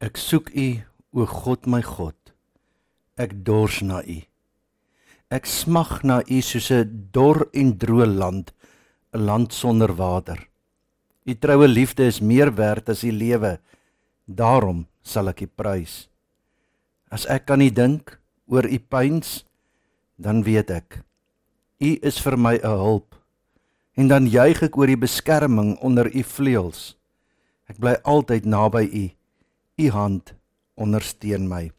Ek soek U, o God my God. Ek dors na U. Ek smag na U soos 'n dor en droë land, 'n land sonder water. U troue liefde is meer werd as die lewe. Daarom sal ek U prys. As ek aan U dink, oor U pyns, dan weet ek U is vir my 'n hulp. En dan juig ek oor die beskerming onder U vleuels. Ek bly altyd naby U. U hand ondersteun my.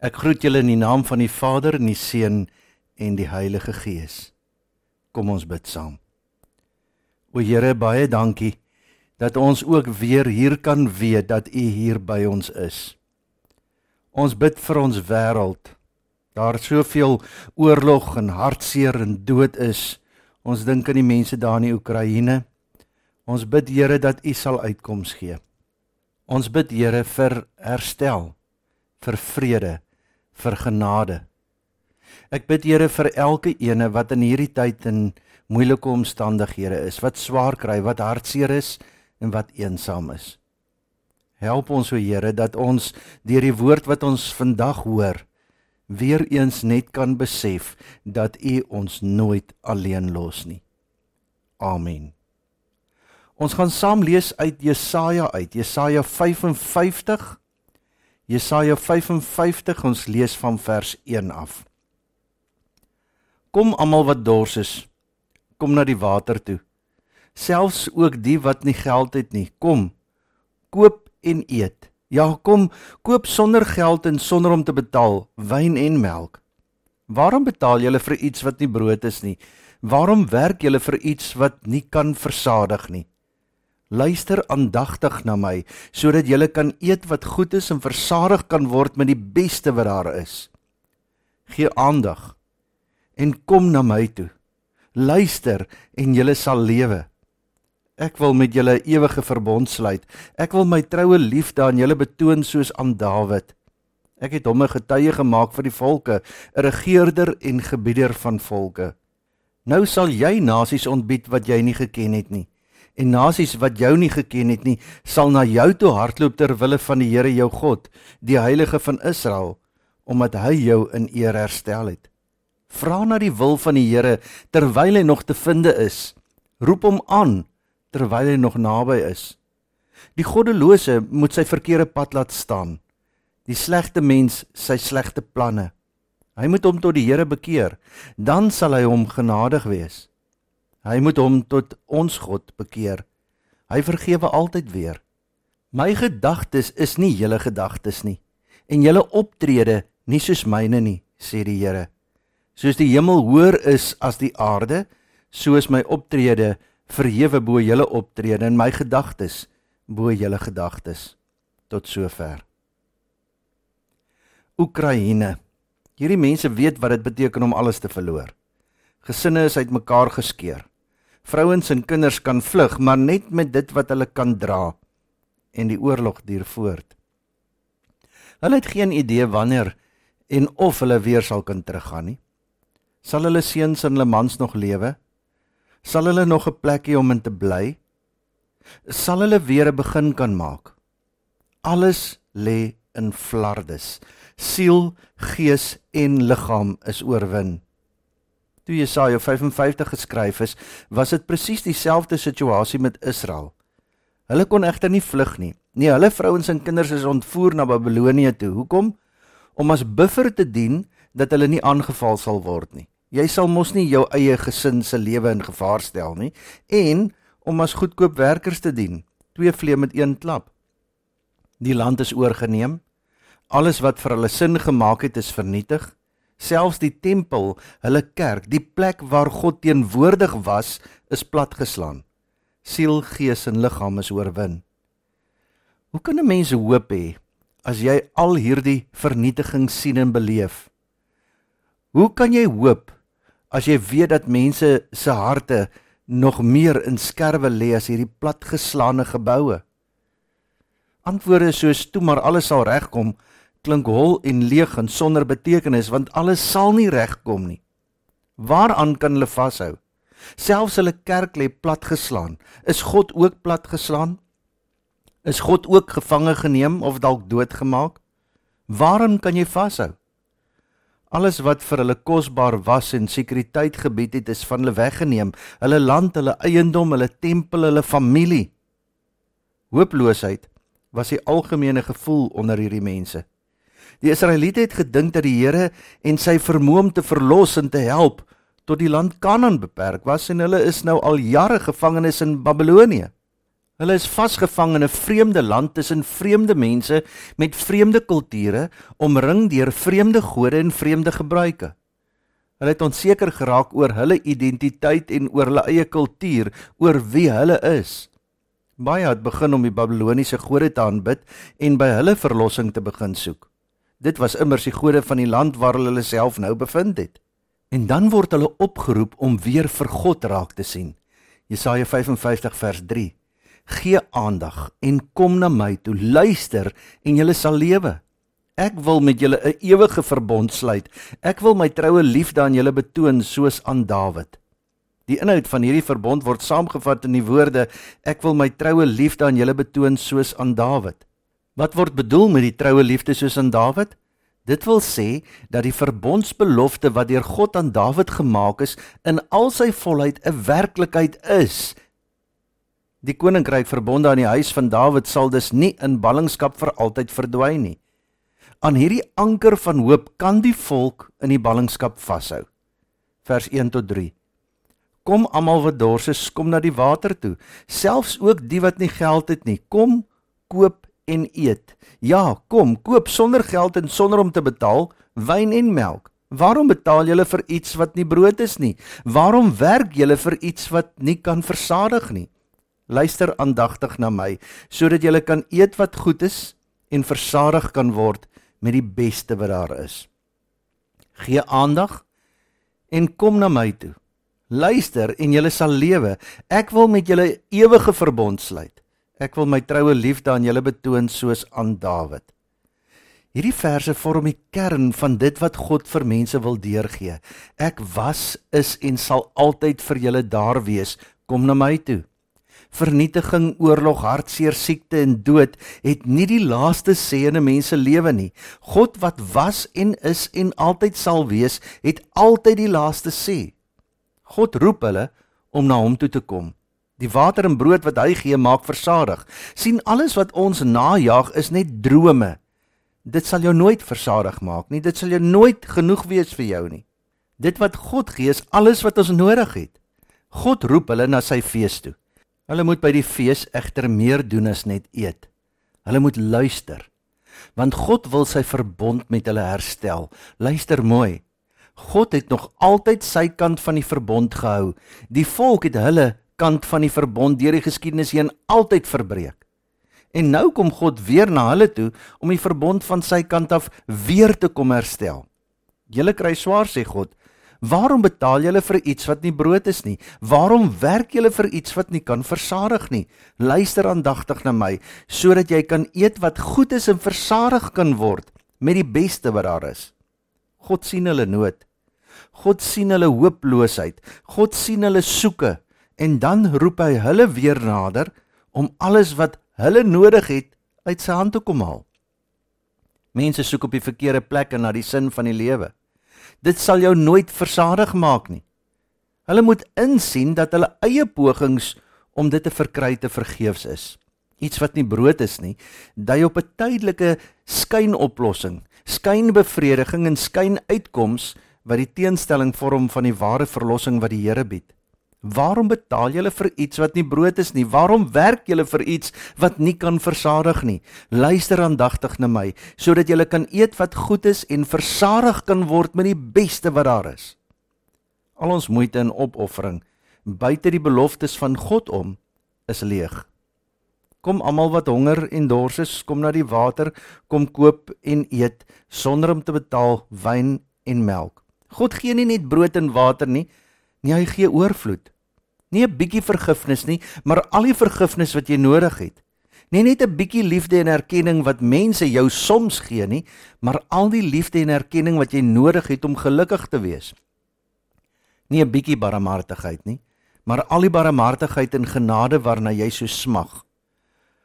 Ek groet julle in die naam van die Vader en die Seun en die Heilige Gees. Kom ons bid saam. O Here, baie dankie dat ons ook weer hier kan weet dat U hier by ons is. Ons bid vir ons wêreld. Daar soveel oorlog en hartseer en dood is. Ons dink aan die mense daar in die Oekraïne. Ons bid Here dat U sal uitkoms gee. Ons bid Here vir herstel, vir vrede, vir genade. Ek bid Here vir elke ene wat in hierdie tyd in moeilike omstandighede is, wat swaar kry, wat hartseer is en wat eensaam is. Help ons o Here dat ons deur die woord wat ons vandag hoor, weer eens net kan besef dat U ons nooit alleen los nie. Amen. Ons gaan saam lees uit Jesaja uit, Jesaja 55. Jesaja 55, ons lees van vers 1 af. Kom almal wat dors is, kom na die water toe. Selfs ook die wat nie geld het nie, kom. Koop en eet. Ja, kom, koop sonder geld en sonder om te betaal wyn en melk. Waarom betaal julle vir iets wat nie brood is nie? Waarom werk julle vir iets wat nie kan versadig nie? Luister aandagtig na my sodat jy kan eet wat goed is en versadig kan word met die beste wat daar is. Gee aandag en kom na my toe. Luister en jy sal lewe. Ek wil met julle ewige verbond sluit. Ek wil my troue liefde aan julle betoon soos aan Dawid. Ek het hom 'n getuie gemaak vir die volke, 'n regerder en gebieder van volke. Nou sal jy nasies ontbied wat jy nie geken het nie en nasies wat jou nie geken het nie, sal na jou toe hardloop ter wille van die Here jou God, die Heilige van Israel, omdat hy jou in eer herstel het. Vra na die wil van die Here terwyl hy nog te vinde is. Roep hom aan terwyl hy nog naby is. Die goddelose moet sy verkeerde pad laat staan. Die slegte mens sy slegte planne. Hy moet hom tot die Here bekeer, dan sal hy hom genadig wees. Hy moet hom tot ons God bekeer. Hy vergewe altyd weer. My gedagtes is nie julle gedagtes nie en julle optrede nie soos myne nie, sê die Here. Soos die hemel hoër is as die aarde, so is my optrede verhewe bo julle optrede en my gedagtes bo julle gedagtes. Tot sover. Oekraïne. Hierdie mense weet wat dit beteken om alles te verloor. Gesinne is uitmekaar geskeur. Vrouens en kinders kan vlug, maar net met dit wat hulle kan dra en die oorlog duur voort. Hulle het geen idee wanneer en of hulle weer sal kan teruggaan nie. Sal hulle seuns en hulle mans nog lewe? Sal hulle nog 'n plekkie om in te bly? Sal hulle weer 'n begin kan maak? Alles lê in flardes. Siel, gees en liggaam is oorwin toe Jesaja 55 geskryf is, was dit presies dieselfde situasie met Israel. Hulle kon egter nie vlug nie. Nee, hulle vrouens en kinders is ontvoer na Babilonië toe. Hoekom? Om as buffer te dien dat hulle nie aangeval sal word nie. Jy sal mos nie jou eie gesin se lewe in gevaar stel nie en om as goedkoop werkers te dien. Twee vleie met een klap. Die land is oorgeneem. Alles wat vir hulle sin gemaak het is vernietig selfs die tempel, hulle kerk, die plek waar God teenwoordig was, is platgeslaan. Siel, gees en liggaam is oorwin. Hoe kan 'n mens hoop hê as jy al hierdie vernietiging sien en beleef? Hoe kan jy hoop as jy weet dat mense se harte nog meer in skerwe lê as hierdie platgeslaane geboue? Antwoorde soos toe maar alles sal regkom klink hol en leeg en sonder betekenis want alles sal nie regkom nie. Waaraan kan hulle vashou? Selfs hulle kerk lê platgeslaan. Is God ook platgeslaan? Is God ook gevange geneem of dalk doodgemaak? Waarom kan jy vashou? Alles wat vir hulle kosbaar was en sekuriteit gebied het, is van hulle weggeneem. Hulle land, hulle eiendom, hulle tempel, hulle familie. Hooploosheid was die algemene gevoel onder hierdie mense. Die Israeliete het gedink dat die Here en sy vermoë om te verlos en te help tot die land Kanaan beperk was en hulle is nou al jare gevangenes in Babelonie. Hulle is vasgevang in 'n vreemde land tussen vreemde mense met vreemde kulture, omring deur vreemde gode en vreemde gebruike. Hulle het onseker geraak oor hulle identiteit en oor hulle eie kultuur, oor wie hulle is. Baie het begin om die Babiloniese gode te aanbid en by hulle verlossing te begin soek. Dit was immers die gode van die land waar hulle self nou bevind het. En dan word hulle opgeroep om weer vir God raak te sien. Jesaja 55 vers 3 gee aandag en kom na my toe luister en julle sal lewe. Ek wil met julle 'n ewige verbond sluit. Ek wil my troue liefde aan julle betoon soos aan Dawid. Die inhoud van hierdie verbond word saamgevat in die woorde ek wil my troue liefde aan julle betoon soos aan Dawid wat word bedoel met die troue liefde soos aan Dawid Dit wil sê dat die verbondsbelofte wat deur God aan Dawid gemaak is in al sy volheid 'n werklikheid is Die koninkryk verbonde aan die huis van Dawid sal dus nie in ballingskap vir altyd verdwyn nie. Aan hierdie anker van hoop kan die volk in die ballingskap vashou. Vers 1 tot 3. Kom almal wat dors is, kom na die water toe, selfs ook die wat nie geld het nie. Kom, koop en eet. Ja, kom, koop sonder geld en sonder om te betaal wyn en melk. Waarom betaal julle vir iets wat nie brood is nie? Waarom werk julle vir iets wat nie kan versadig nie? Luister aandagtig na my sodat jy kan eet wat goed is en versadig kan word met die beste wat daar is. Gee aandag en kom na my toe. Luister en jy sal lewe. Ek wil met julle ewige verbond sluit. Ek wil my troue liefde aan julle betoon soos aan Dawid. Hierdie verse vorm die kern van dit wat God vir mense wil deurgee. Ek was, is en sal altyd vir julle daar wees. Kom na my toe vernietiging, oorlog, hartseer, siekte en dood het nie die laaste sê in 'n mens se lewe nie. God wat was en is en altyd sal wees, het altyd die laaste sê. God roep hulle om na hom toe te kom. Die water en brood wat hy gee maak versadig. sien alles wat ons najag is net drome. Dit sal jou nooit versadig maak nie. Dit sal jou nooit genoeg wees vir jou nie. Dit wat God gee is alles wat ons nodig het. God roep hulle na sy fees toe. Hulle moet by die fees egter meer doen as net eet. Hulle moet luister. Want God wil sy verbond met hulle herstel. Luister mooi. God het nog altyd sy kant van die verbond gehou. Die volk het hulle kant van die verbond deur die geskiedenis heen altyd verbreek. En nou kom God weer na hulle toe om die verbond van sy kant af weer te kom herstel. Julle kry swaar sê God, Waarom betaal julle vir iets wat nie brood is nie? Waarom werk julle vir iets wat nie kan versadig nie? Luister aandagtig na my sodat jy kan eet wat goed is en versadig kan word met die beste wat daar is. God sien hulle nood. God sien hulle hooploosheid. God sien hulle soeke en dan roep hy hulle weer nader om alles wat hulle nodig het uit sy hand te kom haal. Mense soek op die verkeerde plekke na die sin van die lewe. Dit sal jou nooit versadig maak nie. Hulle moet insien dat hulle eie pogings om dit te verkry te vergeefs is. Iets wat nie brood is nie, dui op 'n tydelike skynoplossing, skynbevrediging en skynuitkoms wat die teenstelling vorm van die ware verlossing wat die Here bied. Waarom betaal julle vir iets wat nie brood is nie? Waarom werk julle vir iets wat nie kan versadig nie? Luister aandagtig na my sodat julle kan eet wat goed is en versadig kan word met die beste wat daar is. Al ons moeite en opoffering buite die beloftes van God om is leeg. Kom almal wat honger en dors is, kom na die water, kom koop en eet sonder om te betaal wyn en melk. God gee nie net brood en water nie, nie hy gee oorvloed. Nie 'n bietjie vergifnis nie, maar al die vergifnis wat jy nodig het. Nie net 'n bietjie liefde en erkenning wat mense jou soms gee nie, maar al die liefde en erkenning wat jy nodig het om gelukkig te wees. Nie 'n bietjie barmhartigheid nie, maar al die barmhartigheid en genade waarna jy so smag.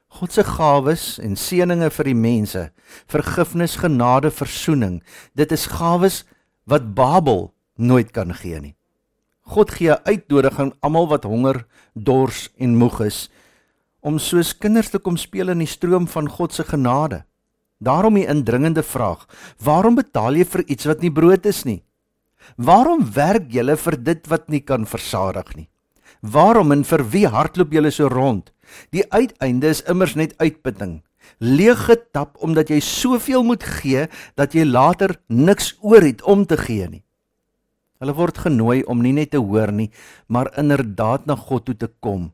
God se gawes en seënings vir die mense, vergifnis, genade, verzoening, dit is gawes wat Babel nooit kan gee nie. God gee uitnodiging almal wat honger, dors en moeg is om soos kinders te kom speel in die stroom van God se genade. Daarom die indringende vraag: Waarom betaal jy vir iets wat nie brood is nie? Waarom werk jy vir dit wat nie kan versadig nie? Waarom en vir wie hardloop jy so rond? Die uiteinde is immers net uitputting. Leeg getap omdat jy soveel moet gee dat jy later niks oor het om te gee nie. Hulle word genooi om nie net te hoor nie, maar inderdaad na God toe te kom,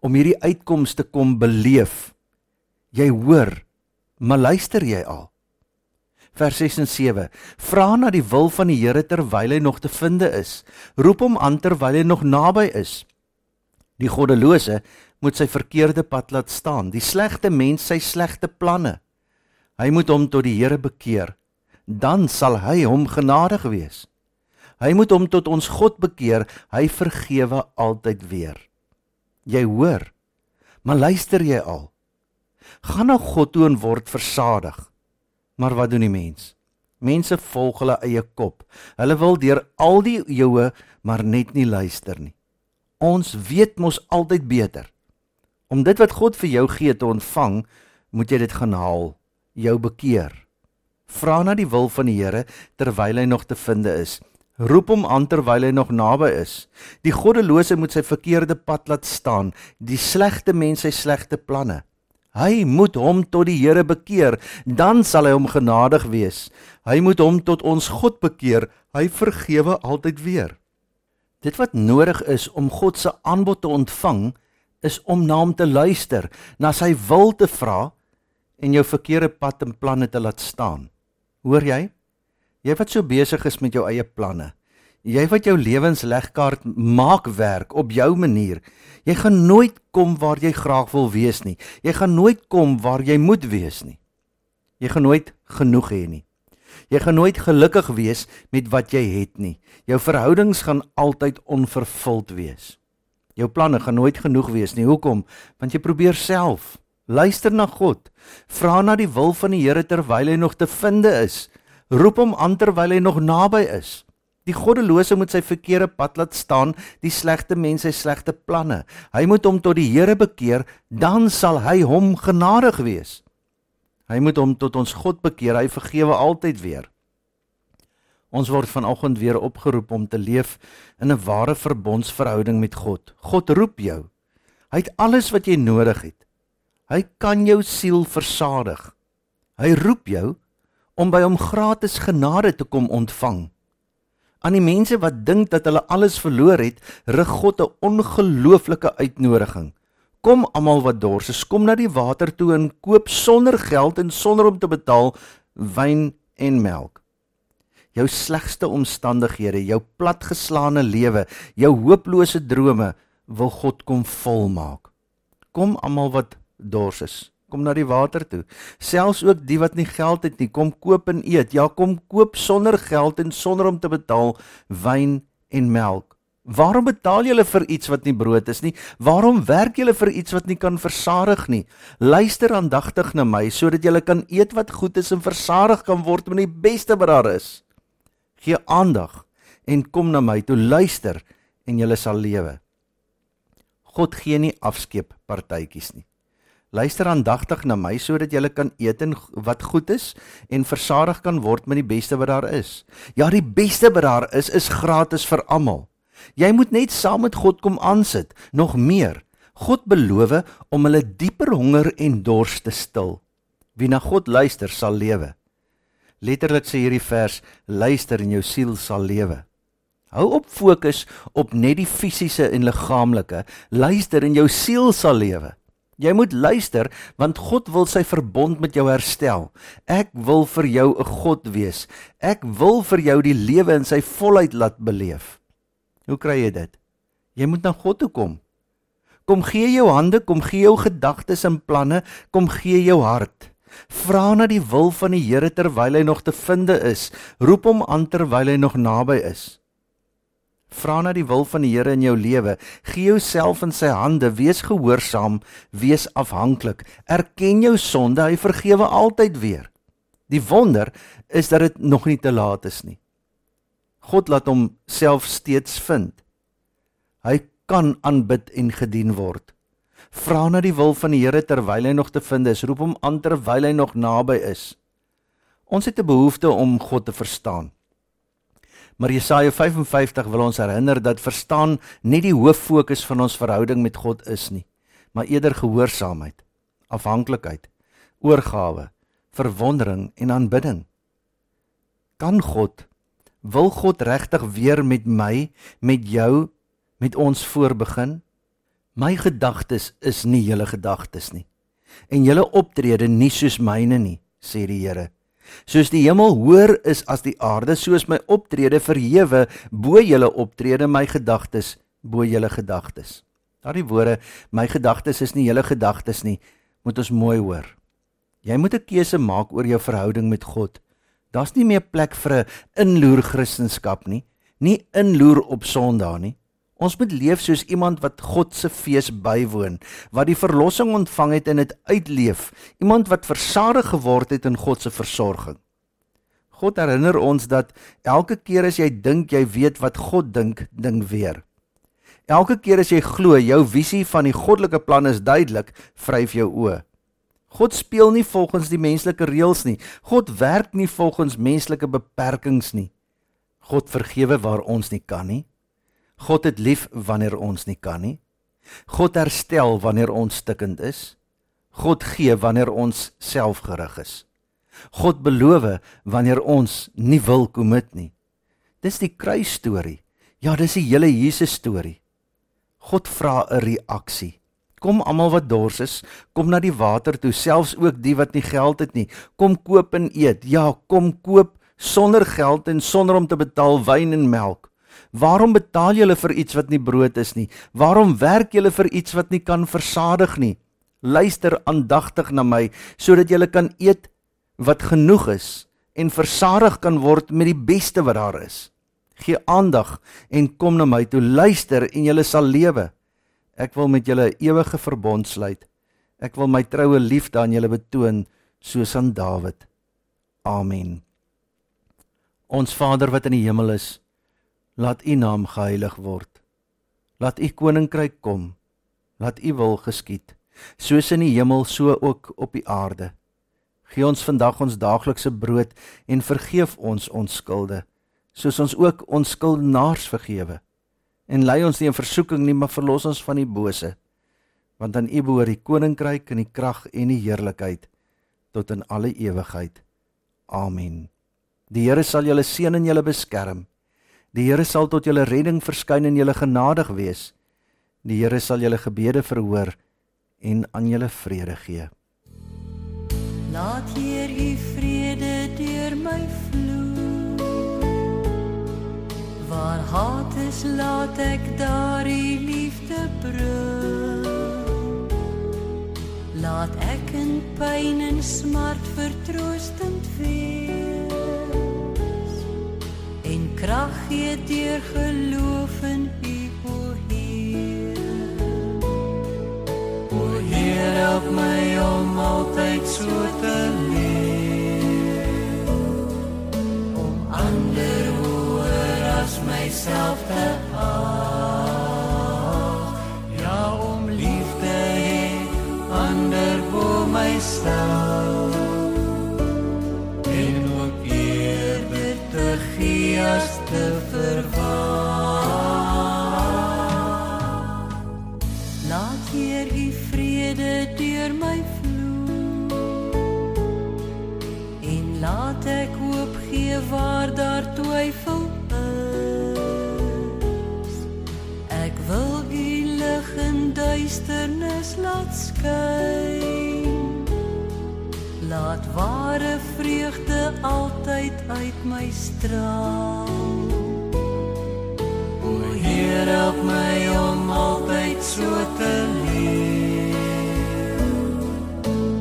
om hierdie uitkomste kom beleef. Jy hoor, maar luister jy al? Vers 6 en 7. Vra na die wil van die Here terwyl hy nog te vind is. Roep hom aan terwyl hy nog naby is. Die goddelose moet sy verkeerde pad laat staan, die slegte mens sy slegte planne. Hy moet hom tot die Here bekeer, dan sal hy hom genadig wees. Hy moet hom tot ons God bekeer, hy vergewe altyd weer. Jy hoor, maar luister jy al? Gaan na God toe en word versadig. Maar wat doen die mens? Mense volg hulle eie kop. Hulle wil deur al die eeue maar net nie luister nie. Ons weet mos altyd beter. Om dit wat God vir jou gee te ontvang, moet jy dit gaan haal, jou bekeer. Vra na die wil van die Here terwyl hy nog te vind is. Roep hom aan terwyl hy nog naby is. Die goddelose moet sy verkeerde pad laat staan, die slegte mens sy slegte planne. Hy moet hom tot die Here bekeer, dan sal hy hom genadig wees. Hy moet hom tot ons God bekeer, hy vergewe altyd weer. Dit wat nodig is om God se aanbod te ontvang, is om na hom te luister, na sy wil te vra en jou verkeerde pad en planne te laat staan. Hoor jy? Jy wat so besig is met jou eie planne. Jy wat jou lewenslegkaart maak werk op jou manier. Jy gaan nooit kom waar jy graag wil wees nie. Jy gaan nooit kom waar jy moet wees nie. Jy gaan nooit genoeg hê nie. Jy gaan nooit gelukkig wees met wat jy het nie. Jou verhoudings gaan altyd onvervuld wees. Jou planne gaan nooit genoeg wees nie. Hoekom? Want jy probeer self. Luister na God. Vra na die wil van die Here terwyl hy nog te vind is. Roep hom aan terwyl hy nog naby is. Die goddelose moet sy verkeerde pad laat staan, die slegte mense sy slegte planne. Hy moet hom tot die Here bekeer, dan sal hy hom genadig wees. Hy moet hom tot ons God bekeer. Hy vergewe altyd weer. Ons word vanoggend weer opgeroep om te leef in 'n ware verbondsverhouding met God. God roep jou. Hy het alles wat jy nodig het. Hy kan jou siel versadig. Hy roep jou om by hom gratis genade te kom ontvang. Aan die mense wat dink dat hulle alles verloor het, rig God 'n ongelooflike uitnodiging. Kom almal wat dors is, kom na die water toe en koop sonder geld en sonder om te betaal wyn en melk. Jou slegste omstandighede, jou platgeslaane lewe, jou hopelose drome wil God kom volmaak. Kom almal wat dors is, kom na die water toe. Selfs ook die wat nie geld het nie, kom koop en eet. Ja, kom koop sonder geld en sonder om te betaal wyn en melk. Waarom betaal julle vir iets wat nie brood is nie? Waarom werk julle vir iets wat nie kan versadig nie? Luister aandagtig na my sodat julle kan eet wat goed is en versadig kan word met die beste wat daar is. Gee aandag en kom na my toe luister en julle sal lewe. God gee nie afskeep partytjies nie. Luister aandagtig na my sodat julle kan eet en wat goed is en versadig kan word met die beste wat daar is. Ja, die beste wat daar is is gratis vir almal. Jy moet net saam met God kom aansit, nog meer. God beloof om hulle dieper honger en dors te stil. Wie na God luister, sal lewe. Letterlik sê hierdie vers: luister en jou siel sal lewe. Hou op fokus op net die fisiese en liggaamlike. Luister en jou siel sal lewe. Jy moet luister want God wil sy verbond met jou herstel. Ek wil vir jou 'n God wees. Ek wil vir jou die lewe in sy volheid laat beleef. Hoe kry jy dit? Jy moet na God toe kom. Kom gee jou hande, kom gee jou gedagtes en planne, kom gee jou hart. Vra na die wil van die Here terwyl hy nog te vind is. Roep hom aan terwyl hy nog naby is. Vra na die wil van die Here in jou lewe. Gee jouself in sy hande. Wees gehoorsaam, wees afhanklik. Erken jou sonde, hy vergewe altyd weer. Die wonder is dat dit nog nie te laat is nie. God laat hom self steeds vind. Hy kan aanbid en gedien word. Vra na die wil van die Here terwyl hy nog te vind is. Roep hom aan terwyl hy nog naby is. Ons het 'n behoefte om God te verstaan. Maar Jesaja 55 wil ons herinner dat verstaan nie die hoof fokus van ons verhouding met God is nie, maar eerder gehoorsaamheid, afhanklikheid, oorgawe, verwondering en aanbidding. Kan God wil God regtig weer met my, met jou, met ons voorbegin? My gedagtes is nie julle gedagtes nie en julle optrede nie soos myne nie, sê die Here. Soos die hemel hoër is as die aarde, soos my optrede verhewe bo julle optrede, my gedagtes bo julle gedagtes. Daardie woorde, my gedagtes is nie julle gedagtes nie, moet ons mooi hoor. Jy moet 'n keuse maak oor jou verhouding met God. Daar's nie meer plek vir 'n inloer Christendom nie, nie inloer op Sondag nie. Ons moet leef soos iemand wat God se fees bywoon, wat die verlossing ontvang het en dit uitleef, iemand wat versadig geword het in God se versorging. God herinner ons dat elke keer as jy dink jy weet wat God dink, ding weer. Elke keer as jy glo jou visie van die goddelike plan is duidelik, vryf jou oë. God speel nie volgens die menslike reëls nie. God werk nie volgens menslike beperkings nie. God vergewe waar ons nie kan nie. God het lief wanneer ons nie kan nie. God herstel wanneer ons stikkend is. God gee wanneer ons selfgerig is. God beloof wanneer ons nie wil kommit nie. Dis die kruisstorie. Ja, dis die hele Jesus storie. God vra 'n reaksie. Kom almal wat dors is, kom na die water toe, selfs ook die wat nie geld het nie. Kom koop en eet. Ja, kom koop sonder geld en sonder om te betaal wyn en melk. Waarom betaal julle vir iets wat nie brood is nie? Waarom werk julle vir iets wat nie kan versadig nie? Luister aandagtig na my sodat julle kan eet wat genoeg is en versadig kan word met die beste wat daar is. Gee aandag en kom na my toe. Luister en julle sal lewe. Ek wil met julle 'n ewige verbond sluit. Ek wil my troue liefde aan julle betoon soos aan Dawid. Amen. Ons Vader wat in die hemel is, Laat U naam geheilig word. Laat U koninkryk kom. Laat U wil geskied, soos in die hemel so ook op die aarde. Gee ons vandag ons daaglikse brood en vergeef ons ons skulde, soos ons ook ons skuldenaars vergewe. En lei ons nie in versoeking nie, maar verlos ons van die bose. Want aan U behoort die koninkryk en die krag en die heerlikheid tot in alle ewigheid. Amen. Die Here sal julle seën en julle beskerm. Die Here sal tot julle redding verskyn en julle genadig wees. Die Here sal julle gebede verhoor en aan julle vrede gee. Laat hier u vrede deur my vloei. Waar haat is, laat ek daar u liefde bring. Laat ek in pyn en smart vertroostend wees krag gee deur geloof in U o Heer. O Heer, help my om altyd so te leef. Om ander hoër as myself te in duisternis laat skyn. Laat ware vreugde altyd uit my straal. O Heer, help my om altyd so te leef.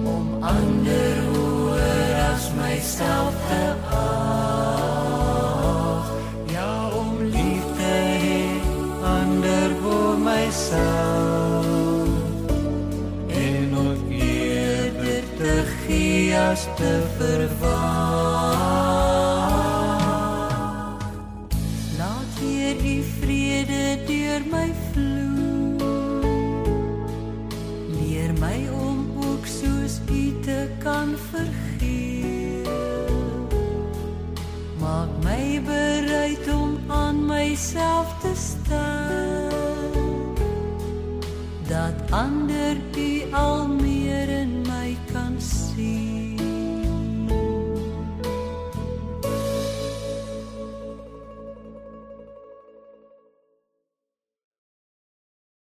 Om ander hoër as myself as te verwag. Laat hier die vrede deur my vloei. Leer my om ook soos U te kan vergeef. Maak my bereid om aan myself te staan. Dat ander